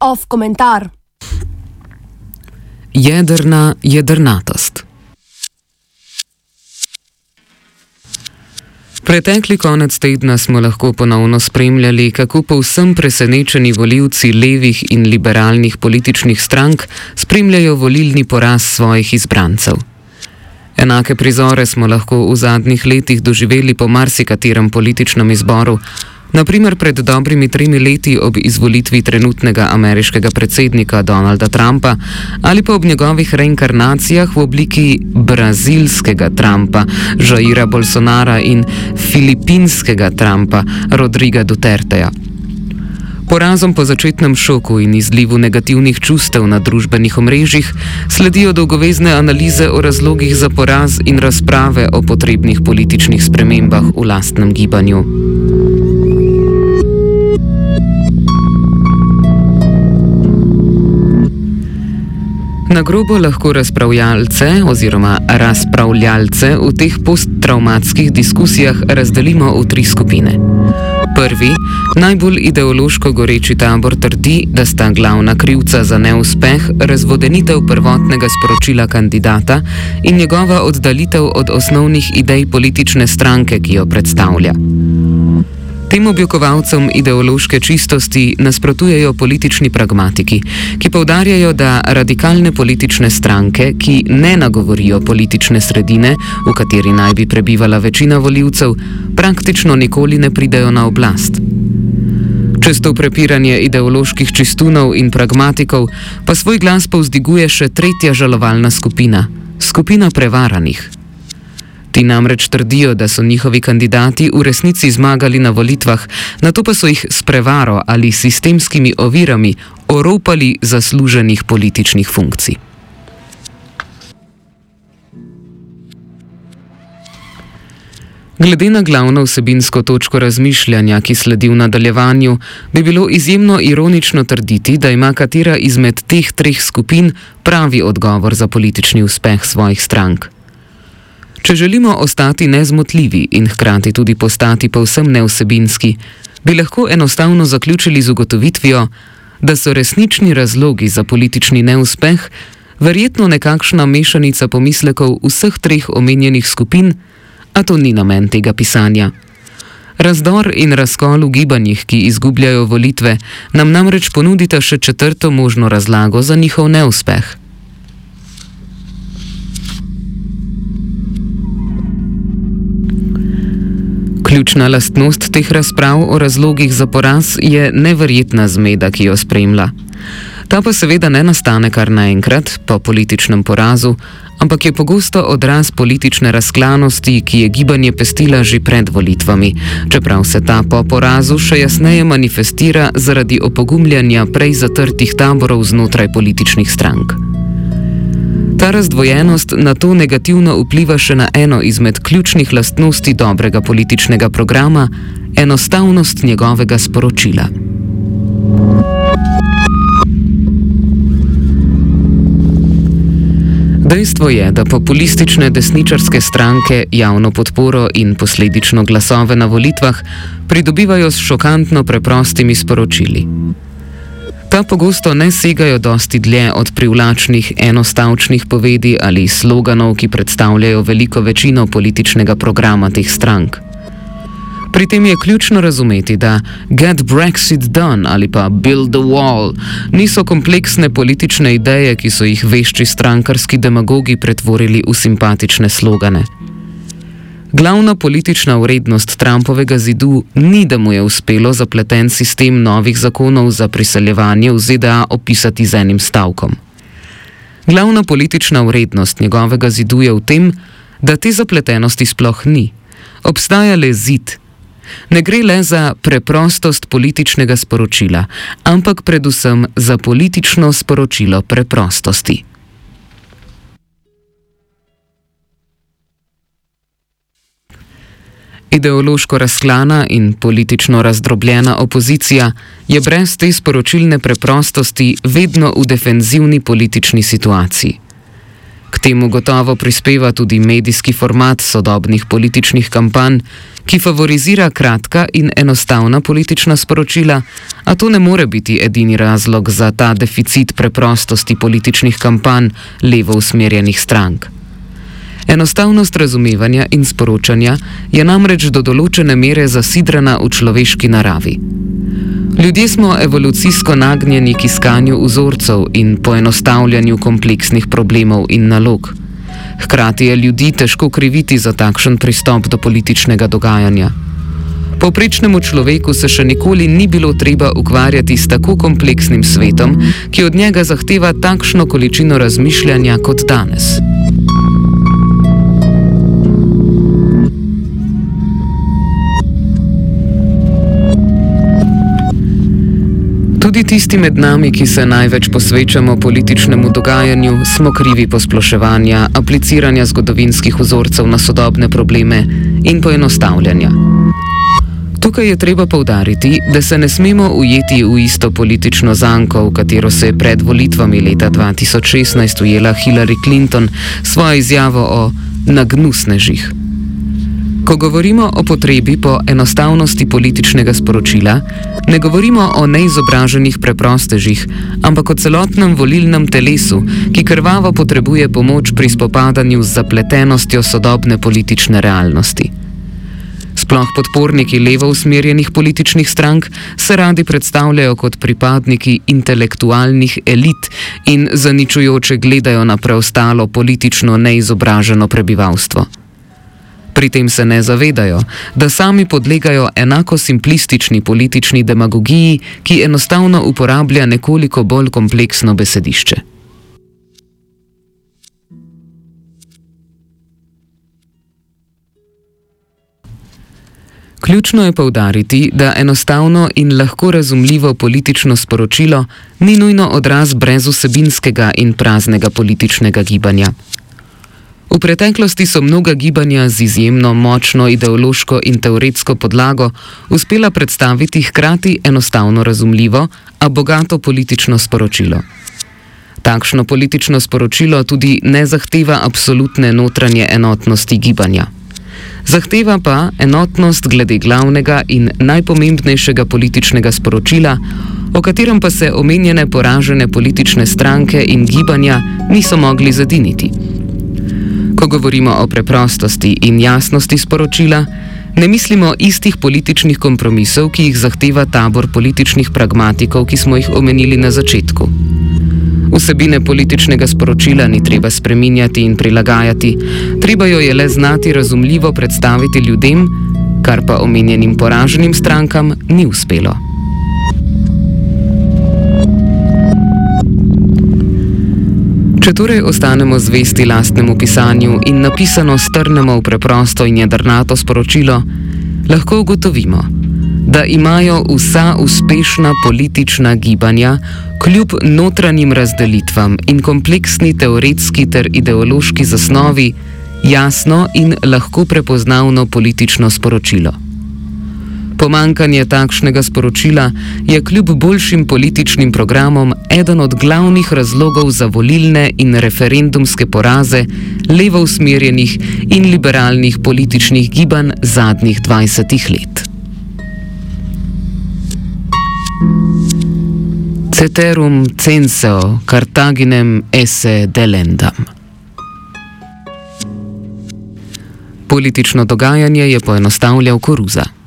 Off komentar. Jedrna jedrnatost. Pretekli konec tedna smo lahko ponovno spremljali, kako povsem presenečeni voljivci levih in liberalnih političnih strank spremljajo volilni poraz svojih izbrancev. Enake prizore smo lahko v zadnjih letih doživeli po marsikaterem političnem izboru, naprimer pred dobrimi tremi leti ob izvolitvi trenutnega ameriškega predsednika Donalda Trumpa ali pa ob njegovih reinkarnacijah v obliki brazilskega Trumpa, Jaira Bolsonara in filipinskega Trumpa, Rodriga Duterteja. Porazom po začetnem šoku in izlivu negativnih čustev na družbenih omrežjih sledijo dolgovezne analize o razlogih za poraz in razprave o potrebnih političnih spremembah v lastnem gibanju. Na grobo lahko razpravljalce oziroma razpravljalce v teh posttraumatskih diskusijah razdelimo v tri skupine. Prvi, najbolj ideološko goreči tabor trdi, da sta glavna krivca za neuspeh razvodenitev prvotnega sporočila kandidata in njegova oddalitev od osnovnih idej politične stranke, ki jo predstavlja. Tem oblikovalcem ideološke čistosti nasprotujejo politični pragmatiki, ki povdarjajo, da radikalne politične stranke, ki ne nagovorijo politične sredine, v kateri naj bi prebivala večina voljivcev, praktično nikoli ne pridejo na oblast. Čez to prepiranje ideoloških čistunov in pragmatikov pa svoj glas povzdiguje še tretja žalovalna skupina: skupina prevaranih. Ti namreč trdijo, da so njihovi kandidati v resnici zmagali na volitvah, na to pa so jih s prevaro ali sistemskimi ovirami oropali zasluženih političnih funkcij. Glede na glavno vsebinsko točko razmišljanja, ki sledi v nadaljevanju, bi bilo izjemno ironično trditi, da ima katera izmed teh treh skupin pravi odgovor za politični uspeh svojih strank. Če želimo ostati nezmotljivi in hkrati tudi postati povsem neosebinski, bi lahko enostavno zaključili z ugotovitvijo, da so resnični razlogi za politični neuspeh verjetno nekakšna mešanica pomislekov vseh treh omenjenih skupin, a to ni namen tega pisanja. Razdor in razkol v gibanjih, ki izgubljajo volitve, nam namreč ponudita še četrto možno razlago za njihov neuspeh. Ključna lastnost teh razprav o razlogih za poraz je neverjetna zmeda, ki jo spremlja. Ta pa seveda ne nastane kar naenkrat po političnem porazu, ampak je pogosto odraz politične razklanosti, ki je gibanje pestila že pred volitvami, čeprav se ta po porazu še jasneje manifestira zaradi opogumljanja prej zatrtih taborov znotraj političnih strank. Ta razdvojenost na to negativno vpliva še na eno izmed ključnih lastnosti dobrega političnega programa - enostavnost njegovega sporočila. Dejstvo je, da populistične desničarske stranke javno podporo in posledično glasove na volitvah pridobivajo s šokantno preprostimi sporočili. Ta pogosto ne segajo dosti dlje od privlačnih enostavčnih povedi ali sloganov, ki predstavljajo veliko večino političnega programa teh strank. Pri tem je ključno razumeti, da Get Brexit Done ali pa Build the Wall niso kompleksne politične ideje, ki so jih vešči strankarski demagogi pretvorili v simpatične slogane. Glavna politična vrednost Trumpovega zidu ni, da mu je uspelo zapleten sistem novih zakonov za priseljevanje v ZDA opisati z enim stavkom. Glavna politična vrednost njegovega zidu je v tem, da te zapletenosti sploh ni. Obstaja le zid. Ne gre le za preprostost političnega sporočila, ampak predvsem za politično sporočilo preprostosti. Ideološko razklana in politično razdrobljena opozicija je brez te sporočilne preprostosti vedno v defenzivni politični situaciji. K temu gotovo prispeva tudi medijski format sodobnih političnih kampanj, ki favorizira kratka in enostavna politična sporočila, a to ne more biti edini razlog za ta deficit preprostosti političnih kampanj levo usmerjenih strank. Enostavnost razumevanja in sporočanja je namreč do določene mere zasidrana v človeški naravi. Ljudje smo evolucijsko nagnjeni k iskanju vzorcev in poenostavljanju kompleksnih problemov in nalog. Hkrati je ljudi težko kriviti za takšen pristop do političnega dogajanja. Povprečnemu človeku se še nikoli ni bilo treba ukvarjati s tako kompleksnim svetom, ki od njega zahteva takšno količino razmišljanja kot danes. Tudi tisti med nami, ki se največ posvečamo političnemu dogajanju, smo krivi posploševanja, apliciranja zgodovinskih vzorcev na sodobne probleme in poenostavljanja. Tukaj je treba povdariti, da se ne smemo ujeti v isto politično zanko, v katero se je pred volitvami leta 2016 ujela Hillary Clinton svojo izjavo o nagnusnežih. Ko govorimo o potrebi po enostavnosti političnega sporočila, ne govorimo o neizobraženih preprostežih, ampak o celotnem volilnem telesu, ki krvavo potrebuje pomoč pri spopadanju z zapletenostjo sodobne politične realnosti. Sploh podporniki levo usmerjenih političnih strank se radi predstavljajo kot pripadniki intelektualnih elit in zaničujoče gledajo na preostalo politično neizobraženo prebivalstvo. Pri tem se ne zavedajo, da sami podlegajo enako simplistični politični demagogiji, ki enostavno uporablja nekoliko bolj kompleksno besedišče. Ključno je povdariti, da enostavno in lahko razumljivo politično sporočilo ni nujno odraz brezosebinskega in praznega političnega gibanja. V preteklosti so mnoga gibanja z izjemno močno ideološko in teoretsko podlago uspela predstaviti hkrati enostavno razumljivo, a bogato politično sporočilo. Takšno politično sporočilo tudi ne zahteva absolutne notranje enotnosti gibanja. Zahteva pa enotnost glede glavnega in najpomembnejšega političnega sporočila, o katerem pa se omenjene poražene politične stranke in gibanja niso mogli zadiniti. Ko govorimo o preprostosti in jasnosti sporočila, ne mislimo istih političnih kompromisov, ki jih zahteva tabor političnih pragmatikov, ki smo jih omenili na začetku. Vsebine političnega sporočila ni treba spreminjati in prilagajati, treba jo je le znati razumljivo predstaviti ljudem, kar pa omenjenim poraženim strankam ni uspelo. Če torej ostanemo zvesti lastnemu pisanju in napisano strnemo v preprosto in jedrnato sporočilo, lahko ugotovimo, da imajo vsa uspešna politična gibanja kljub notranjim razdelitvam in kompleksni teoretski ter ideološki zasnovi jasno in lahko prepoznavno politično sporočilo. Pomankanje takšnega sporočila je kljub boljšim političnim programom eden od glavnih razlogov za volilne in referendumske poraze levo usmerjenih in liberalnih političnih gibanj zadnjih 20 let. Ceterum censeo Cartaginem esse delendam. Politično dogajanje je poenostavljal Koruza.